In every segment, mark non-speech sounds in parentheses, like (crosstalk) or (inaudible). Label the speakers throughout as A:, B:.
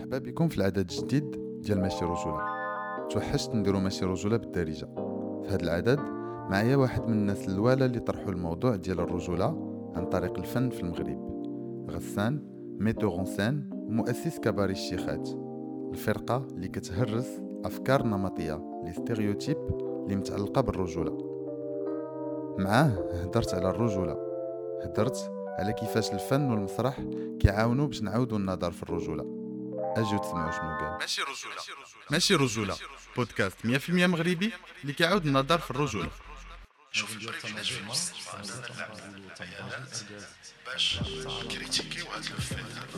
A: مرحبا بكم في العدد الجديد ديال ماشي رجولة توحشت نديرو ماشي رجولة بالدارجة. في هذا العدد معايا واحد من الناس الوالا اللي طرحوا الموضوع ديال الرجولة عن طريق الفن في المغرب. غسان metteur en scène ومؤسس كباري الشيخات. الفرقة اللي كتهرس أفكار نمطية les stéréotypes اللي متعلقة بالرجولة معاه هدرت على الرجولة هدرت على كيفاش الفن والمسرح كيعاونوا باش نعاودوا النظر في الرجوله اجيو تسمعوا شنو قال.
B: ماشي رجولة. ماشي رجولة. بودكاست. 100% مغربي اللي كيعاود النظر في الرجولة.
C: شوف ال privilège في باش critiqu يو هاد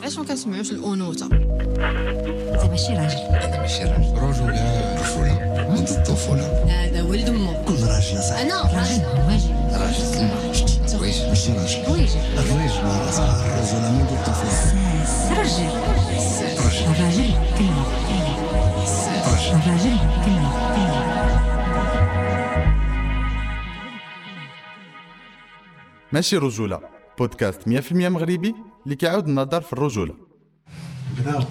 D: علاش ما كنسمعوش الأنوثة؟
E: انت ماشي راجل.
F: أنا ماشي راجل. رجولة. رجولة منذ الطفولة
D: هذا ولد أمه.
F: كل راجل صح
D: أنا
E: راجل.
D: راجل.
F: راجل. ماشي راجل الرجل الرجولة منذ الطفولة.
E: راجل الراجل كلمة. الراجل كلمة.
B: ماشي رجولة. بودكاست 100% مغربي اللي كيعاود النظر في الرجولة.
C: بداو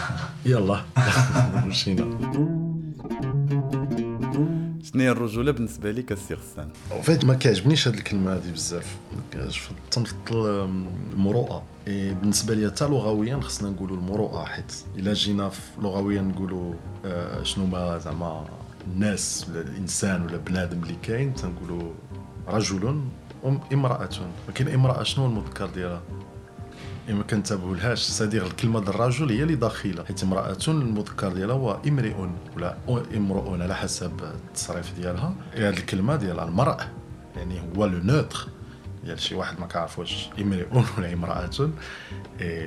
C: (laughs) يلا. (laughs) مشينا.
B: شنو هي الرجولة بالنسبة لك السي غسان
C: فايت ما كيعجبنيش هاد الكلمة هادي بزاف. تنفضل المروءة. بالنسبة لي حتى لغويا خصنا نقولوا المروءة حيت إلا جينا لغويا نقولوا آه، شنو ما زعما الناس ولا الإنسان ولا بنادم اللي كاين تنقولوا رجل امرأة. ولكن امرأة شنو المذكر ديالها؟ ما كنتبهوا لهاش سادير الكلمة الرجل هي اللي داخلة. حيت امرأة المذكر ديالها هو امرئ ولا امرؤ على حسب التصريف ديالها. هذه الكلمة ديال المرء يعني هو le neutre ديال شي واحد ما كيعرف واش امرئ (laughs) ولا امرأة.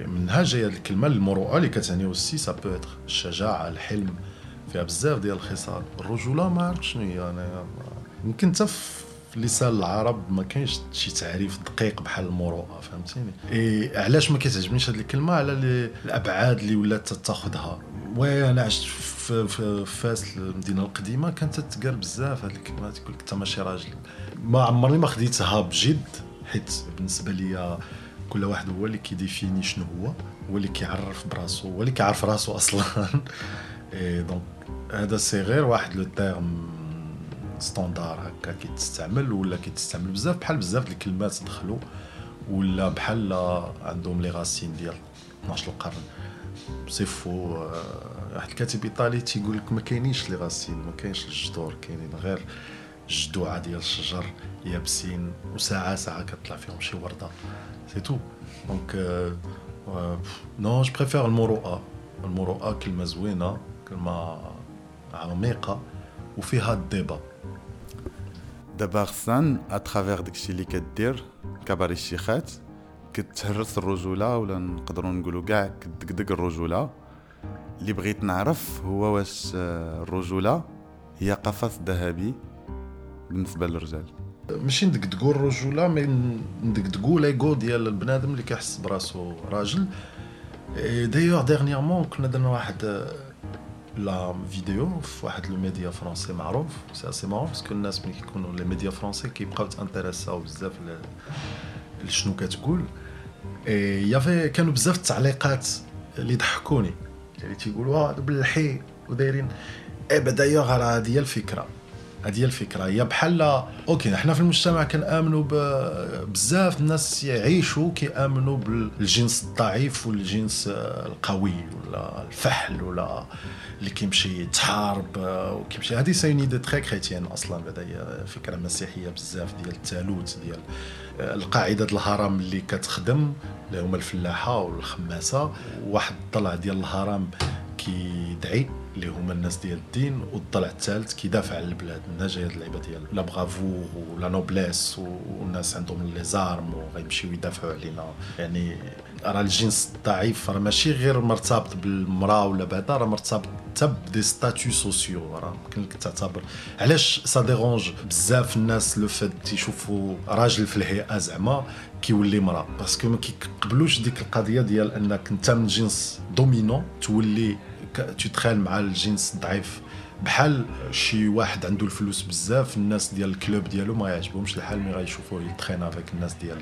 C: منها جاية الكلمة المروءه اللي كتعني aussi ça peut être الشجاعة الحلم. فيها بزاف ديال الخصال. الرجولة ما عرفت شنو هي أنا يمكن حتى في لسان العرب ما كاينش شي تعريف دقيق بحال المروءة فهمتيني؟ إيه علاش ما كتعجبنيش هذه الكلمة؟ على الأبعاد اللي ولات تاخذها oui أنا عشت في, فاس المدينة القديمة كانت تتقال بزاف هذه الكلمات يقول لك انت ماشي راجل ما عمرني ما خديتها بجد حيت بالنسبة لي كل واحد هو اللي كي définit شنو هو هو اللي كيعرف براسو هو اللي كيعرف راسو أصلا. (laughs) إيه donc هذا c'est غير واحد le terme standard هكا كيتستعمل ولا كيتستعمل بزاف بحال بزاف د الكلمات دخلوا ولا بحال عندهم les racines ديال 12 القرن. c'est faux آه، واحد الكاتب إيطالي تيقول لك ما كاينينش les racines ما كاينش الجذور كاينين غير الجذوعه ديال الشجر يابسين وساعة ساعة كتطلع فيهم شي وردة. c'est tout donc non je préfère المروءه المروءه كلمة زوينة كلمة عميقة وفيها ال débat
B: دابا غسان à travers داكشي اللي كدير كباري الشيخات كتهرس الرجولة ولا نقدروا نقولوا كاع كدقدق الرجولة. اللي بغيت نعرف هو واش آه، الرجولة هي قفص ذهبي بالنسبة للرجال.
C: ماشي ندقدقو الرجولة mais ندقدقو l'ego ديال البنادم اللي كيحس براسو راجل. d'ailleurs dernièrement كنا درنا واحد la vidéo في واحد le média français معروف. سي اسي معروف باسكو الناس ملي كيكونوا les médias français كيبقاو ت intéress او بزاف لشنو كتقول. اي يافي كانوا بزاف التعليقات اللي ضحكوني. اللي تيقولوا آه بالحي ودايرين. et bah d'ailleurs راه هذه هي الفكرة. هذه الفكرة. هي بحال OK حنا في المجتمع كنآمنوا بزاف الناس يعيشوا كيآمنوا بالجنس الضعيف والجنس آه، القوي ولا الفحل ولا اللي كيمشي يتحارب آه، وكيمشي. هذه c'est une idée très chrétienne أصلا بعدا هي فكرة مسيحية بزاف ديال الثالوث ديال آه، القاعدة الهرم اللي كتخدم اللي هما الفلاحة والخماسة. واحد الضلع ديال الهرم كيدعي اللي هما الناس ديال الدين والضلع الثالث كيدافع على البلاد. منها جاية هاد اللعبه ديال la bravoure ولا noblesse والناس عندهم les armes وغيمشيو يدافعوا علينا. يعني راه الجنس الضعيف راه ماشي غير مرتبط بالمرأة ولا بعدا راه مرتبط حتى ب des statuts sociaux. راه يمكن لك تعتبر. علاش ça dérange بزاف الناس le fait تيشوفوا راجل في الهيئة زعما كيولي مرأة؟ parce que ما كيقبلوش ديك القضية ديال أنك أنت من جنس dominant تولي ت traîner مع الجنس الضعيف بحال شي واحد عنده الفلوس بزاف الناس ديال ال club ديالو ما يعجبهمش الحال mais غيشوفوه ي traîner avec الناس ديال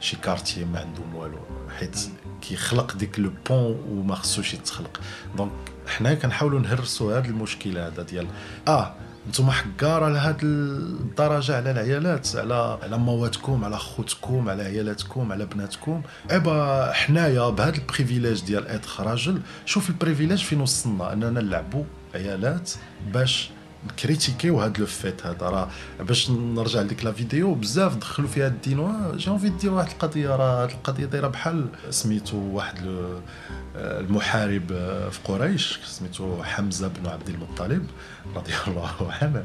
C: شي quartier ما عندهم والو حيت كيخلق ديك le pont وما خصوش يتخلق donc حنا كنحاولوا نهرسوا هذا المشكل هذا ديال آه نتوما حكاره لهاد الدرجة على العيالات على على مواتكم على خوتكم على عيالاتكم على بناتكم. et bah حنايا بهذا ال privilège ديال être راجل شوف ال privilège فين وصلنا. أننا نلعبوا عيالات باش ن critiquer و هاد le fait هذا. راه باش نرجع لديك la vidéo بزاف دخلوا فيها الدين j'ai envie de dire واحد القضية راه هاد القضية دايرة بحال سميتو واحد المحارب في قريش سميتو حمزة بن عبد المطلب رضي (laughs) الله عنه.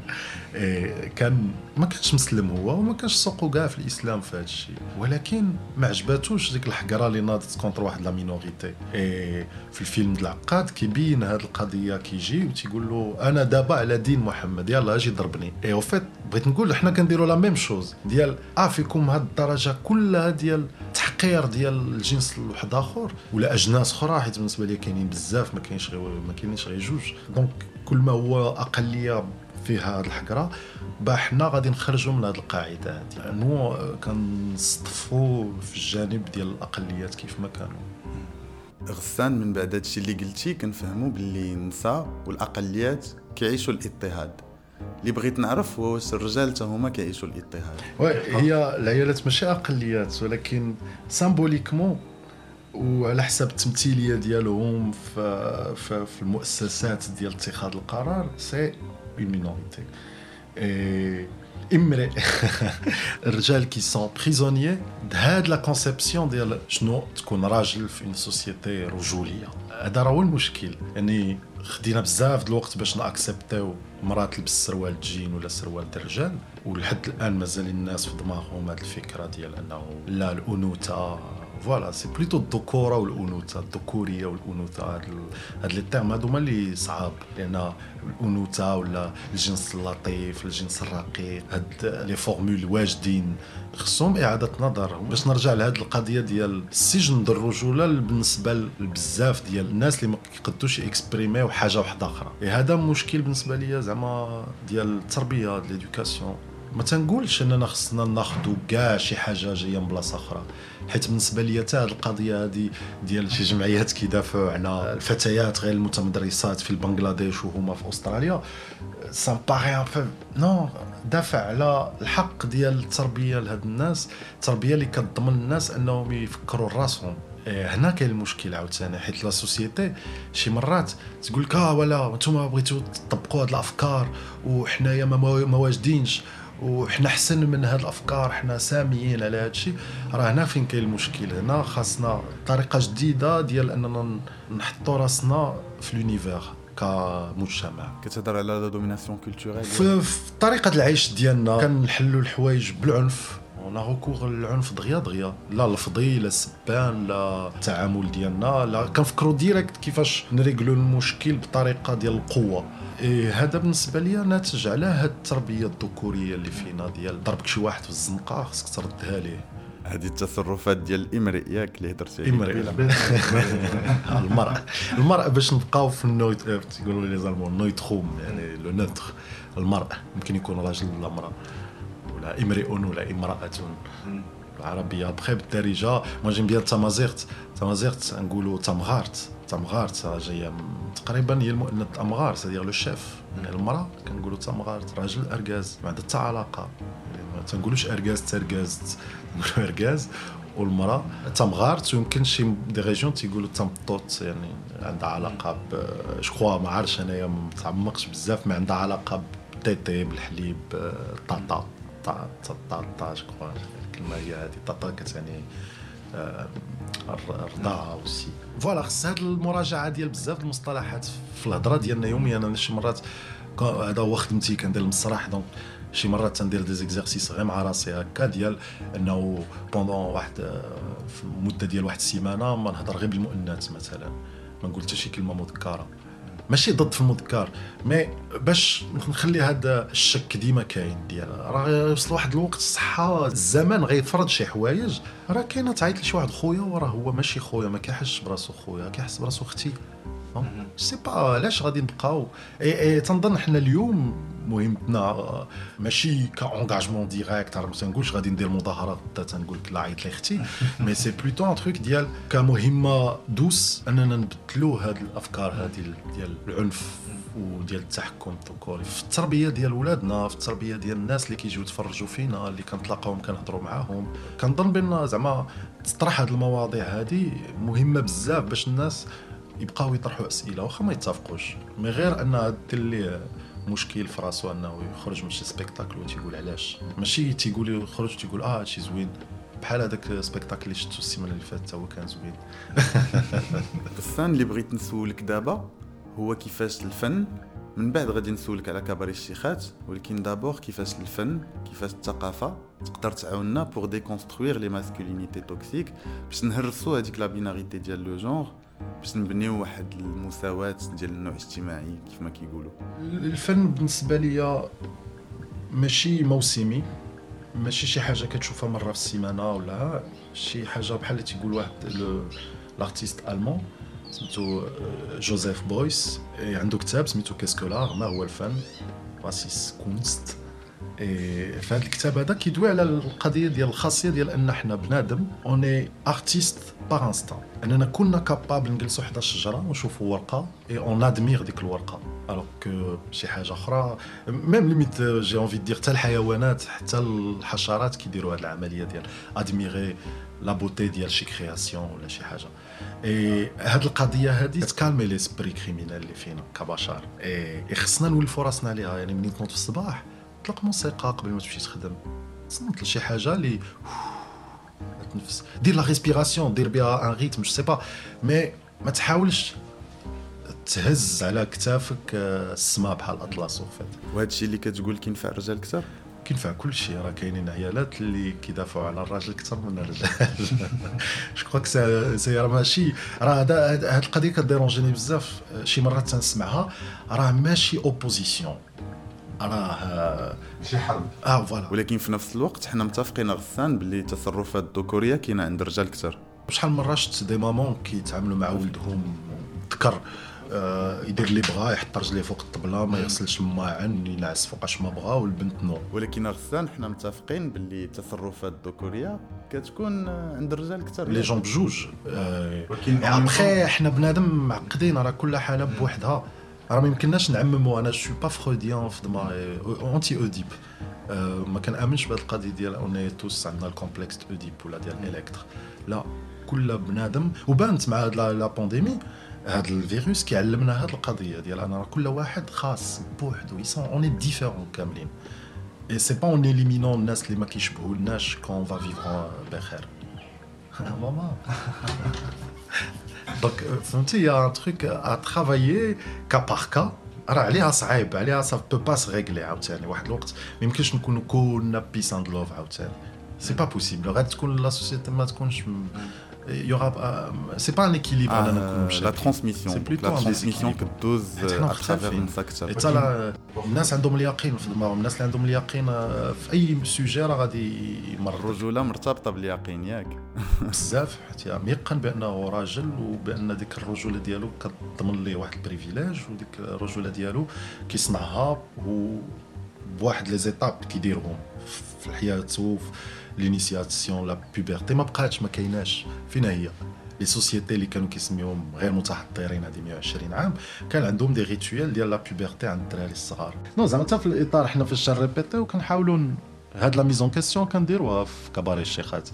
C: إيه، كان ما كانش مسلم هو وما كانش سوقو كاع في الإسلام في هذا الشيء. ولكن ما عجباتوش ديك الحقرة اللي ناضت contre واحد la minorité. إيه، في الفيلم د العقاد كيبين هذه القضية كيجي وتيقول له أنا دابا على دين محمد يلا أجي ضربني. et au fait بغيت نقول حنا كنديروا la même chose ديال آه فيكم هاد الدرجة كلها ديال تحقير ديال الجنس لواحد آخر ولا أجناس أخرى. حيت بالنسبة لي كاينين بزاف ما كاينش غير ما كاينينش غير جوج. donc كل ما هو أقلية فيها هاد الحقرة bah حنا غادي نخرجوا من هاد القاعدة هادي. non كنصطفوا في الجانب ديال الأقليات كيف ما كانوا.
B: غسان من بعد هادشي اللي قلتي كنفهموا باللي النساء والأقليات كيعيشوا الاضطهاد. اللي بغيت نعرف هو واش الرجال حتى هما كيعيشوا الاضطهاد.
C: oui هي العيالات ماشي أقليات ولكن symboliquement وعلى حساب التمثيلية ديالهم في, في, المؤسسات ديال اتخاذ القرار c'est une minorité امرئ الرجال qui sont prisonniers هاد la conception ديال شنو تكون راجل في une société رجولية. هذا راه هو المشكل. يعني خدينا بزاف د الوقت باش ن accepter و مراه تلبس سروال جين ولا سروال الرجال. ولحد الآن مازال الناس في دماغهم هاد الفكرة ديال أنه لا الأنوثة voilà c'est plutôt الذكوره والانوثه الذكوريه والانوثه هاد les termes هادو اللي صعاب لأن الانوثه ولا الجنس اللطيف الجنس الرقيق هاد les formules واجدين خصهم اعاده نظر باش نرجع لهاد القضية ديال السجن د الرجوله بالنسبة لبزاف ديال الناس اللي ما كيقدوش exprimer و حاجة واحدة أخرى هذا مشكل بالنسبة ليا زعما ديال التربيه ديال l'éducation ما تنقولش إننا خصنا ناخذوا كاع شي حاجة جاية من بلاصة أخرى. حيت بالنسبة ليا حتى هاد القضية هذه ديال شي جمعيات كيدافعوا على الفتيات غير المتمدرسات في بنغلاديش وهما في أستراليا c'est pareil un peu ندافع على الحق ديال التربية لهاد الناس التربيه اللي كتضمن الناس أنهم يفكروا راسهم. إيه، هنا كاين المشكل عاوتاني حيت la société شي مرات تقول لك آه ولا نتوما بغيتو تطبقوا هاد الأفكار وحنايا ما ما واجدينش. وحنا احسن من هاد الأفكار حنا ساميين على هاد الشيء. راه هنا فين كاين المشكل؟ هنا خاصنا طريقة جديدة ديال أننا نحطوا راسنا في l'univers كمجتمع.
B: كتهضر على la domination culturelle
C: في, في طريقة العيش ديالنا. كنحلوا الحوايج بالعنف. on recourt للعنف دغيا دغيا لا لفظي لا سبان لا التعامل ديالنا لا كنفكروا direct كيفاش نريقلوا المشكل بطريقه ديال القوه إيه هذا بالنسبة لي ناتج على هاد التربيه الذكوريه اللي فينا ديال ضربك شي واحد في الزنقه خصك تردها ليه
B: هذه التصرفات ديال الامرئ ياك اللي هضرتي عليه
C: امرئ. المرأة المرأة باش نبقاو في ال neutre تيقولوا les Allemands Neutrum يعني le neutre المرأة ممكن يكون راجل ولا امرأة امرئ ولا امرأة العربية بخي بالدارجة. mais j'aime bien تامازيغت تامازيغت نقولوا تمغارت تمغارت جاية تقريبا هي المؤنث الامغار c'est-à-dire le chef يعني المرأة كنقولوا تمغارت راجل اركاز ما عندها حتى علاقة. ما تنقولوش اركاز تركاز نقولوا اركاز والمرأة تمغارت ويمكن شي des régions تيقولوا تمطوط يعني عندها علاقة ب ما عرفتش أنايا ما متعمقش بزاف ما عندها علاقة بالتيتي بالحليب آه، الطاطا 13 quoi الكلمة هي هذه طاطا كتعني آه، الرضاعه aussi. voilà خص هذه المراجعة ديال بزاف المصطلحات في الهضرة ديالنا يوميا. أنا شي مرات هذا هو خدمتي كندير المسرح. donc شي مرات تندير des exercices غير مع راسي هكا ديال أنه pendant واحد آه، في المده ديال واحد السيمانة ما نهضر غير بالمؤنث مثلا. ما نقول حتى شي كلمة مذكرة. ماشي ضد في المذكر mais باش نخلي هذا الشك ديما كاين ديال راه يوصل واحد الوقت الصحه الزمان غيفرض شي حوايج راه كاينة تعيط لشي واحد خويا وراه هو ماشي خويا ما كيحسش براسو خويا كيحس براسو أختي. sais pas علاش غادي نبقاو اي اي تنظن حنا اليوم مهمتنا ماشي ك engagement direct ما تنقولش غادي ندير مظاهرات غدا تنقول لك لا عيط لي أختي mais c'est plutôt un truc ديال كمهمه دوس اننا نبدلوا هاد الافكار هذه ديال العنف وديال التحكم الذكوري في التربيه ديال ولادنا في التربيه ديال الناس اللي كيجيو يتفرجوا فينا اللي كنتلاقاوهم كنهضروا معاهم كنظن بان زعما تطرح هاد المواضيع هذه مهمه بزاف باش الناس يبقاو يطرحوا أسئلة واخا ما يتفقوش. mais غير انها دير مشكل في راسو أنه يخرج من شي spectacle وتيقول علاش. ماشي تيقول يخرج تيقول آه هادشي زوين. بحال هذاك ال spectacle اللي شفتو السيمانة اللي فاتت هو كان زوين. (laughs)
B: الثاني اللي بغيت نسولك دابا هو كيفاش الفن من بعد غادي نسولك على كباري الشيخات ولكن d'abord كيفاش الفن كيفاش الثقافة تقدر تعاوننا pour déconstruire les masculinités toxiques باش نهرسوا هذيك la binarité ديال le genre باش نبنيو واحد المساواة ديال النوع الاجتماعي كيف ما كيقولوا.
C: الفن بالنسبة ليا ماشي موسمي ماشي شي حاجة كتشوفها مرة في السيمانة ولا شي حاجة بحال اللي تيقول واحد l'artiste allemand سميتو جوزيف بويس عنده كتاب سميتو qu'est-ce que l'art ما هو الفن؟ Was ist Kunst في هذا الكتاب هذا كيدوي على القضية ديال الخاصية ديال أن حنا بنادم on est artiste par instinct أننا كنا capables نجلسوا حدا الشجره ونشوفوا ورقة et on admire ديك الورقة. alors que شي حاجة أخرى même limite j'ai envie de dire حتى الحيوانات حتى الحشرات كيديروا هذه العملية ديال admirer la beauté ديال شي création ولا شي حاجة. اي هاد القضية هادي ت calmer l'esprit criminel اللي فينا كبشر. اي خصنا نولفوا راسنا عليها يعني منين تنوض في الصباح طلق موسيقى قبل ما تمشي تخدم. تصنت لشي حاجة اللي تنفس دير la respiration دير بها un rythme je sais pas mais ما تحاولش تهز على كتافك آه، السما بحال الاطلس وفات
B: وهذا الشيء اللي كتقول كينفع الرجال أكثر؟
C: كينفع كل شيء راه كاينين عيالات اللي كيدافعوا على الراجل أكثر من الرجال. je crois c'est c'est راه ماشي راه هذا هاد القضية ك dérange ني بزاف. شي مرات تنسمعها. راه ماشي opposition راه
A: شي حرب.
C: آه voilà.
B: ولكن في نفس الوقت حنا متفقين غسان باللي التصرفات الذكوريه كاينة عند الرجال أكثر
C: شحال من مره شفت des mamans كيتعاملوا مع ولدهم ذكر آه، يدير اللي بغا يحط رجليه فوق الطبلة ما يغسلش الماعن ينعس فوقاش ما بغا والبنت non.
B: ولكن غسان حنا متفقين باللي التصرفات الذكوريه كتكون عند الرجال أكثر
C: les genres بجوج
A: ولكن
C: ابخي حنا بنادم معقدين راه كل حالة بوحدها. راه ما يمكنناش نعمموا أنا je suis pas freudien في دماغي. anti-Œdipe آه، ما كنامنش بهذه القضية ديال on est tous عندنا ال complexe Œdipe ولا ديال Électre لا كل بنادم وبانت مع هاد لا بانديمي هذا الفيروس كيعلمنا هذه القضية ديال أنا راه كل واحد خاص بوحدو. يسون اوني ديفيرون كاملين. اي سي با اون اليمينون الناس اللي ما كيشبهولناش كون فا فيفرون بخير. ماما (laughs) دونك فهمتي يا ان تروك ا ترافايي كا بار كا راه عليها صعيب عليها سا بو با سغيغلي عاوتاني واحد الوقت ما يمكنش نكونوا كلنا بيس اند لوف عاوتاني سي با بوسيبل غادي تكون لا سوسيتي ما تكونش يوغا سي با ان اكيليبر اننا نكونوا
B: لا
C: مشاكلين
B: ترانسميسيون
C: سي
B: لا
C: بلوتو ان
B: ترانسميسيون
C: ديزيكيليبر
B: كدوز
C: حيت حنا
B: اترافير
C: مختلفين.
B: النساء أكثر
C: حتى لا الناس عندهم اليقين في دماغهم الناس اللي عندهم اليقين آه، في أي سوجي راه غادي يمرض.
B: الرجوله مرتبطة باليقين ياك. (laughs)
C: بزاف. حتى ميقن بانه راجل وبأن ديك الرجولة ديالو كتضمن ليه واحد البريفيليج وديك الرجولة ديالو كيصنعها و بواحد les étapes كيديرهم في وفي l'initiation la puberté ما بقاتش ما كايناش فين هي les sociétés اللي كانوا كيسميوهم غير متحضرين هذه 120 عام كان عندهم des rituels ديال la puberté عند الدراري الصغار non زعما حتى في الاطار حنا فاش ن répéter و كنحاولوا ن- هاد la mise en question كنديروها في كباري الشيخات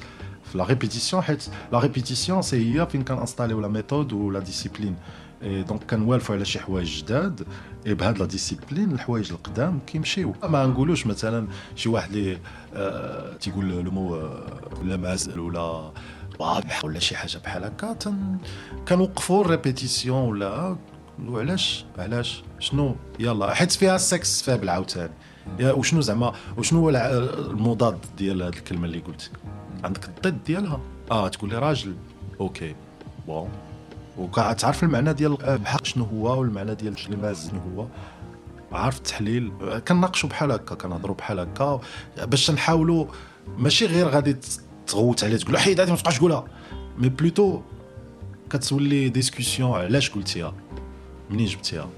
C: في la répétition حيت la répétition c'est هي فين كن installer و la méthode و la discipline دونك كنوالفوا على شي حوايج جداد بهاد لا ديسيبلين الحوايج القدام كيمشيو ما نقولوش مثلا شي واحد اللي آه تيقول لو مو آه لا معزل ولا واضح ولا شي حاجة بحال هكا كنوقفوا الريبيتيسيون ولا نقولوا علاش شنو يلا حيت فيها السكس فابل عاوتاني يا وشنو زعما وشنو هو المضاد ديال هذه الكلمة اللي قلت عندك الضد ديالها آه تقول لي راجل OK bon وكتعرف المعنى ديال الحق شنو هو والمعنى ديال الماز شنو هو. عارف التحليل كنناقشوا بحال هكا كنهضروا بحال هكا. باش نحاولوا ماشي غير غادي تغوت عليه تقول حيد هذه ما تبقاش تقولها. mais plutôt كتولي discussion علاش قلتيها منين جبتيها.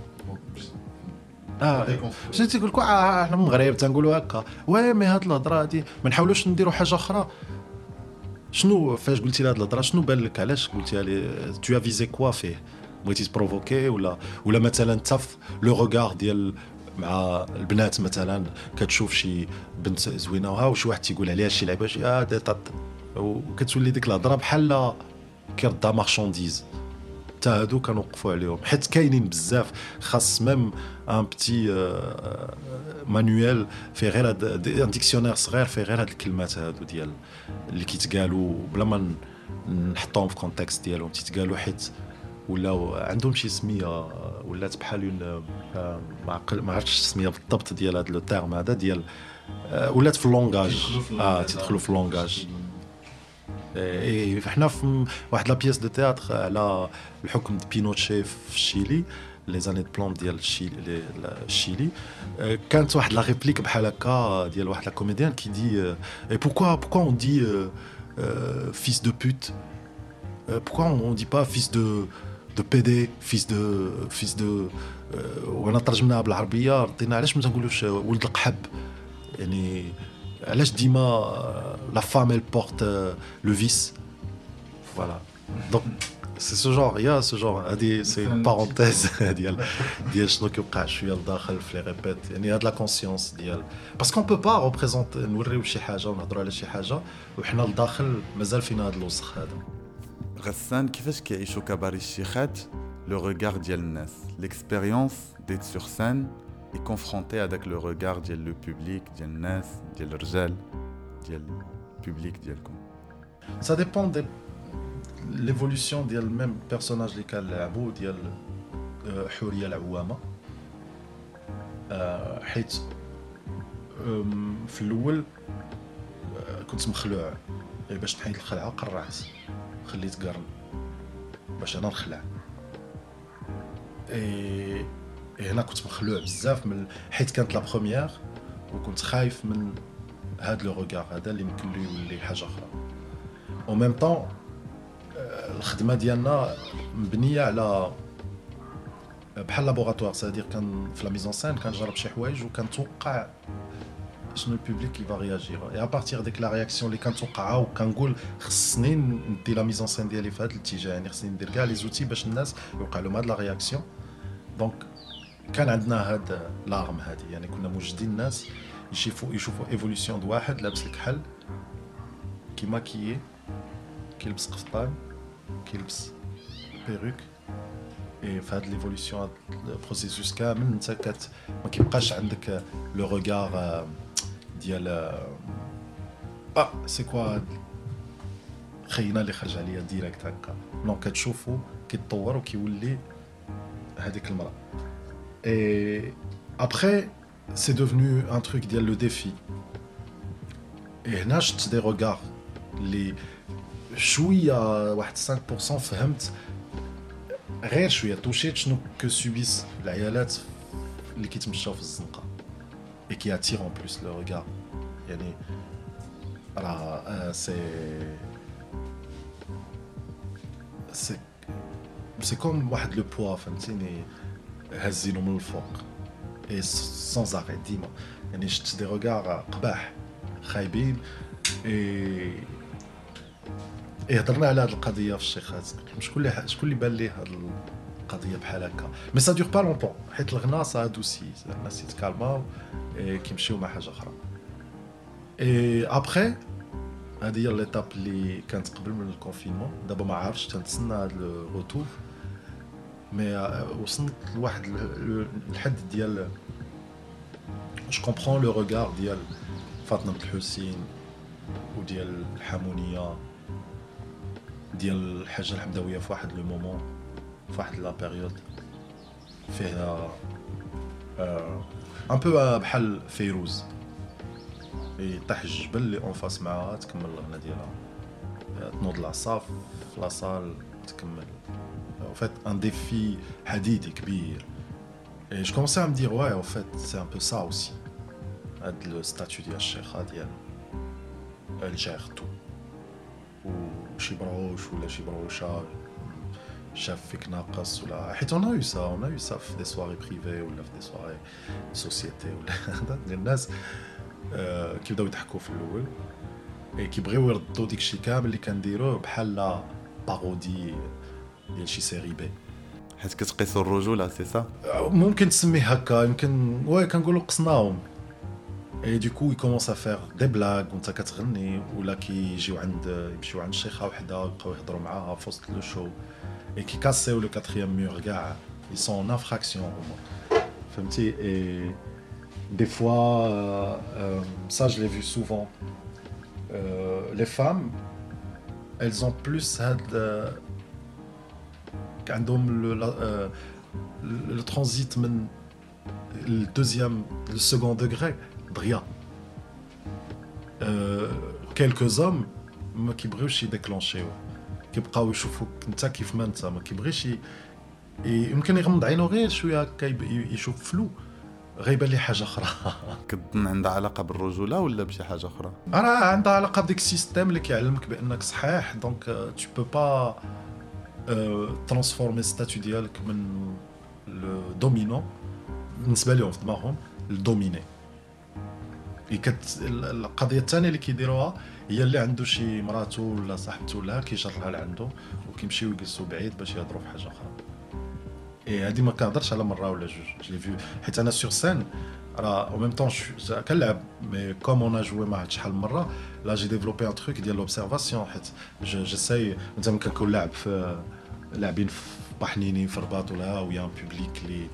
C: آه شنو تيقول لك آه إحنا من المغرب تنقولوا هكا. oui mais هاد الهضرة هادي ما نحاولوش نديروا حاجة أخرى. شنو فاش قلتي لي هاد الهضره شنو بان لك علاش قلتيها لي tu visais quoi فيه بغيتي ت provoquer ولا ولا مثلا في le regard ديال مع البنات مثلا كتشوف شي بنت زوينه وها وشي واحد تيقول عليها شي لعبه شي وكتولي ديك الهضره بحال كيردها marchandise حتى هادو كنوقفوا عليهم حيت كاينين بزاف خاص même un petit manuel فيه غير هاد un dictionnaire صغير فيه غير هاد الكلمات هادو ديال اللي كيتقالوا بلا ما نحطهم في contexte ديالهم تيتقالوا حيت ولاو عندهم شي سمية ولات بحال اون آه، ما ما عرفتش السمية بالضبط ديال هذا le terme هذا ديال آه، ولات في ال langage آه تيدخلوا في اللونغاج إي حنا في واحد la pièce de théâtre على الحكم ديال بينوتشي في الشيلي les années de plomb ديال الشيلي لي- لا- الشيلي آه، كانت واحد la réplique بحال هكا ديال واحد la comédienne qui dit et pourquoi pourquoi on dit fils de pute Euh, pourquoi on ne dit pas fils de, de PD, fils de. fils de euh, وأنا ترجمناها بالعربيه ردينا علاش ما تنقولوش ولد القحب يعني علاش ديما la femme elle porte euh, le vice. Voilà. Donc c'est ce genre y a ce genre هادي ces parenthèses ديال ديال شنو كيوقع شوية لداخل في les répètes يعني هاد la conscience ديال parce qu'on peut pas représenter نوريو شي حاجة ونهضروا على شي حاجة وحنا لداخل مازال فينا هاد الوسخ هذا
B: غسان كيفاش كيعيشوا كباري الشيخات le regard ديال الناس l'expérience d'être sur scène et confronter هذاك le regard ديال le public ديال الناس ديال الرجال ديال ال public ديالكم
C: Ça dépend de l'évolution ديال même personnage اللي كنلعبو ديال آه، حوريه العوامه حيت أم، في الأول آه، كنت مخلوع. إيه، باش نحيد الخلعة قرعت خليت قرن. باش أنا نخلع. إيه إيه، هنا كنت مخلوع بزاف من حيت كانت la première وكنت خايف من هاد le regard هذا اللي يمكن له يولي حاجة أخرى. au même temps الخدمة ديالنا مبنية على بحال laboratoire c'est-à-dire كان في la mise en scène كنجرب شي حوايج وكنتوقع شنو ال public qui va réagir et à partir ديك la réaction اللي كنتوقعها وكنقول خصني ندي la mise en scène ديالي في هذا الاتجاه يعني خصني ندير كاع les outils باش الناس يوقع لهم هاد la réaction donc كان عندنا هاد l'arme هادي. يعني كنا موجدين الناس يشوفوا يشوفوا évolution واحد لابس الكحل. كي maquille كيلبس قفطان كيلبس perruque et في هاد l'évolution هاد ال processus كامل انت كت ما كيبقاش عندك le regard ديال آه c'est quoi هاد خينا اللي خرج عليا direct هكا non كتشوفو كيتطور وكيولي هذيك المراه et après c'est devenu un truc ديال le défi et هنا شفت des regards اللي شوية واحد 5% فهمت. غير شوية توشيت شنو que subissent العيالات اللي كيتمشاو في الزنقة. et qui attirent en plus le regard يعني راه آه، c'est c'est c'est comme واحد le poids فهمتيني؟ هازينو من الفوق. et sans arrêt ديما. يعني شفت des regards قباح خايبين. اي إيه هضرنا على هذه القضية في الشيخات شكون اللي شكون اللي بان ليه هذه القضية بحال هكا؟ mais ça dure pas longtemps حيت الغنا ça adoucit الناس يتكالماو إيه كيمشيو مع حاجة أخرى. اي ابخي هذه هي l'étape اللي كانت قبل من ال confinement. دابا ما عارفش تنتسنى هذا ال retour mais وصلت لواحد ال- الحد ديال je comprends le regard ديال فاطمة الحسين وديال الحمونيه ديال الحاجة الحمداوية في واحد le moment في واحد la période فيها ان بو بحال فيروز. يطيح الجبل اللي اون فاس معاها تكمل الغنى ديالها. تنوض العصا في لاصال تكمل. en fait un défi حديدي كبير. Et je commençais à me dire ouais en fait c'est un peu ça aussi. ستاتيو ديال الشيخة ديال الجير تو. وشي بروش ولا شي بروشة. شاف فيك ناقص ولا حيت on joue ça on joue ça في des soirées privées ولا في des soirées société ولا ديال (laughs) الناس آه، كيبداو يضحكوا في الأول. كيبغيو يردوا ديك الشيء كامل اللي كنديروه بحال parodie ديال شي série B
B: حيت كتقيسوا الرجولة سي سا
C: ممكن تسميه هكا يمكن oui كنقولوا قصناهم. et du coup ils commencent à faire des blagues وانت كتغني ولا كيجيو عند يمشيو عند شيخه وحده ويبقاو يهضروا معاها في وسط le show اي كي كاسيو لو كاتريام مور كاع ils sont en infraction هما فهمتي اي des fois euh, euh, ça je l'ai vu souvent euh, les femmes elles ont plus هاد euh, عندهم le, la- euh, le, le transit من le deuxième le second degré دغيا euh, quelques hommes ما كيبغيوش يديكلونشيو كيبقاو يشوفوك انت كيف ما انت ما كيبغيش يمكن يغمض عينو غير شوية يشوف flou. غيبان لي حاجة أخرى. (laughs)
B: كتظن عندها علاقة بالرجولة ولا بشي حاجة أخرى؟
C: راه عندها علاقة بديك ال système اللي كيعلمك بأنك صحيح. donc tu peux pas transformer statut ديالك من le dominant بالنسبة لهم في دماغهم ال dominé et كت... ال- القضية الثانية اللي كيديروها هي اللي عنده شي مراته ولا صاحبته ولا كيجرها لعندو وكيمشيو يجلسوا بعيد باش يهضروا في حاجة أخرى. إي هادي ما كنهضرش على مرة ولا جوج je l'ai vu حيت أنا sur scène راه au même temps كنلعب mais comme on joue مع شحال من مرة là j'ai développé un truc ديال l'observation حيت j'essaye مثلا كنكون لاعب في لاعبين في بحنيني في الرباط ولا où y a public اللي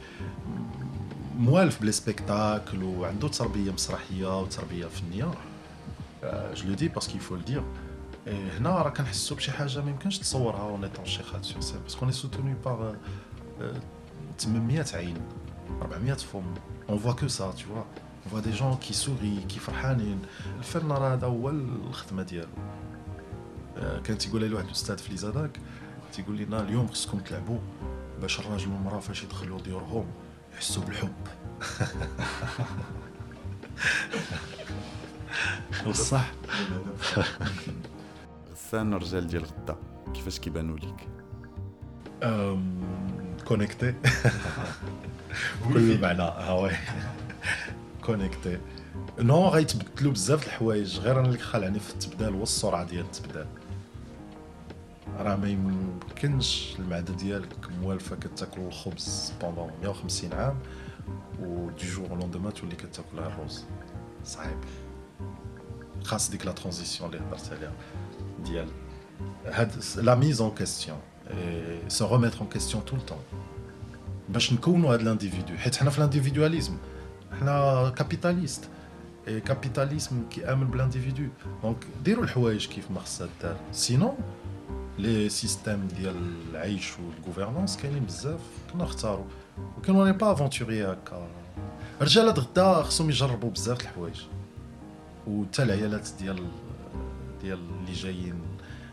C: موالف ب les spectacles وعنده تربية مسرحية وتربية فنية. je le dis parce qu'il faut le dire هنا راه كنحسوا بشي حاجة ما يمكنش تصورها en étant شيخات sur scène parce qu'on est soutenu par 800 عين 400 فم. on voit que ça tu vois. On voit des gens qui sourient qui فرحانين. الفن راه هذا هو الخدمة ديالو. آه، كان تيقول لي واحد الأستاذ في l'ISADAC تيقول لنا اليوم خصكم تلعبوا باش الراجل والمرأة فاش يدخلوا ديورهم. يحسوا بالحب بصح.
B: غسان الرجال ديال غدا كيفاش كيبانوا ليك؟
C: connectés بكل (laughs) معنى ها oui connectés non غيتبدلوا بزاف د الحوايج غير أنا اللي خلعني في التبدال هو السرعه ديال التبدال. راه ما يمكنش المعدة ديالك موالفة كتاكل الخبز pendant 150 عام و du jour au lendemain تولي كتاكل غير الرز. صعيب. خاص ديك la transition اللي هضرت عليها ديال. هاد la mise en question se remettre en question tout le temps باش نكونوا هاد ال individu حيت حنا في ال individualisme حنا capitalistes et capitalisme كيامن بال individu donc ديروا الحوايج كيف ما خصها دار. sinon les systèmes ديال العيش وال gouvernance كاينين بزاف كنا نختاروا ولكن on est pas aventuriers هكا الرجال غدا خصهم يجربوا بزاف الحوايج. وتا العيالات ديال ديال اللي جايين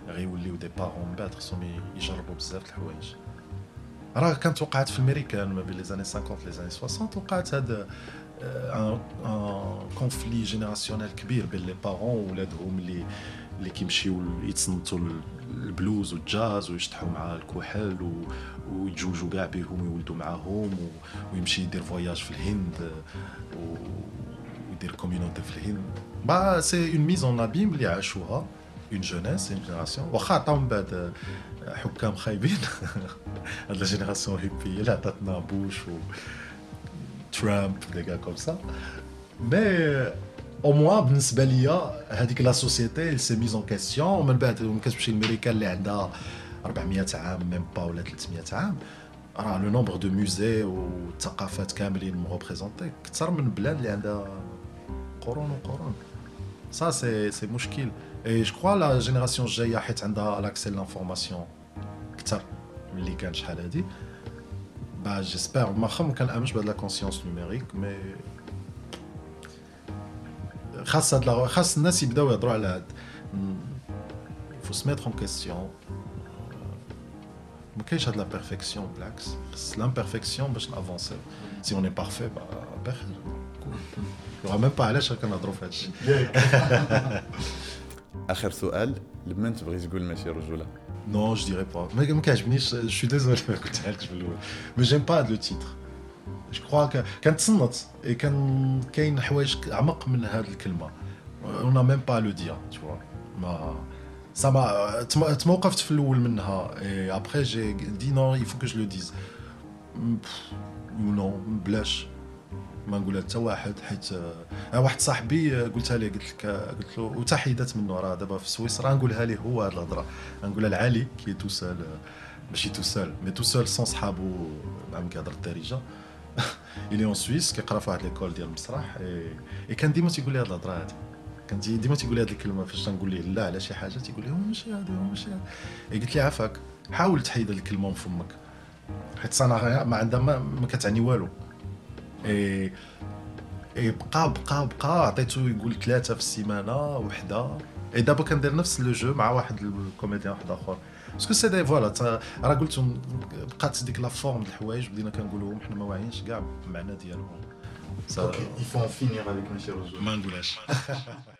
C: غيوليو des parents من بعد خصهم يجربوا بزاف الحوايج. راه كانت وقعت في الميريكان ما بين les années 50 les années 60 وقعت هذا un conflit générationnel كبير بين les parents وولادهم اللي اللي كيمشيو يتصنتوا البلوز والجاز ويشطحوا مع الكحل و... ويتزوجوا كاع بهم ويولدوا معاهم و... ويمشي يدير voyage في الهند و... ويدير community في الهند. ben c'est une mise en abyme اللي عاشوها une jeunesse une génération واخا عطاو من بعد حكام خايبين. (laughs) هاد la génération hippie اللي عطاتنا بوش و ترامب des comme ça. mais au moins بالنسبة ليا هذيك la société s'est mise en question ومن بعد ملي كتمشي لامريكا اللي عندها 400 عام même pas ولا 300 عام. راه le nombre de musées والثقافات كاملين م représentés كثر من بلاد اللي عندها قرون وقرون سا سي سي مشكل et je crois la génération الجايه حيت عندها l'accès l'information كثر من اللي كان شحال هادي. ben j'espère ما خم كنامنش بهاد la conscience numérique mais خاص هاد la- خاص الناس يبداو يهضروا على هاد faut se mettre en question. ما كاينش هاد la perfection بالعكس خاص l'imperfection باش ن avancer و. si on est parfait بخير راه même pas علاش كنهضروا في هادشي. (laughs)
B: آخر سؤال لمن تبغي تقول ماشي رجولة؟
C: Non, je dirais pas. Mais comme je je suis désolé, (laughs) mais j'aime pas le titre. Je crois que quand تصنت et quand كاين حوايج اعمق من هذه الكلمة. Pas à le dire tu vois. ما m'a توقفت في الأول منها. J'ai dit non il faut que je le dise. Ou non بلاش. ما نقولها حتى واحد حيت آه واحد صاحبي قلتها ليه قلت لك قلت له وتحيدت منه راه دابا في سويسرا نقولها ليه هو هاد الهضرة. نقولها لعلي qui est tout seul ماشي tout seul mais tout seul sans صحابو عم كيهضر الدارجة. il est en Suisse كيقرا في واحد l'école ديال المسرح اي كان ديما تيقول لي هاد الهضره هادي كان ديما تيقول لي هاد الكلمة فاش تنقول ليه لا على شي حاجة تيقول لي ماشي هادي ماشي هادي قلت لي عافاك حاول تحيد هاد الكلمة من فمك حيت صنع ما عندها ما, ما كتعني والو اي اي بقى بقى بقى عطيتو يقول ثلاثة في السيمانه وحده اي دابا كندير نفس le jeu مع واحد ال comédien واحد اخر parce que c'est des voilà راه قلت بقات ديك la forme د الحوايج بدينا كنقولوهم حنا ما واعيينش كاع بالمعنى ديالهم
A: OK en finir avec Monsieur
C: ما نقولهاش (laughs)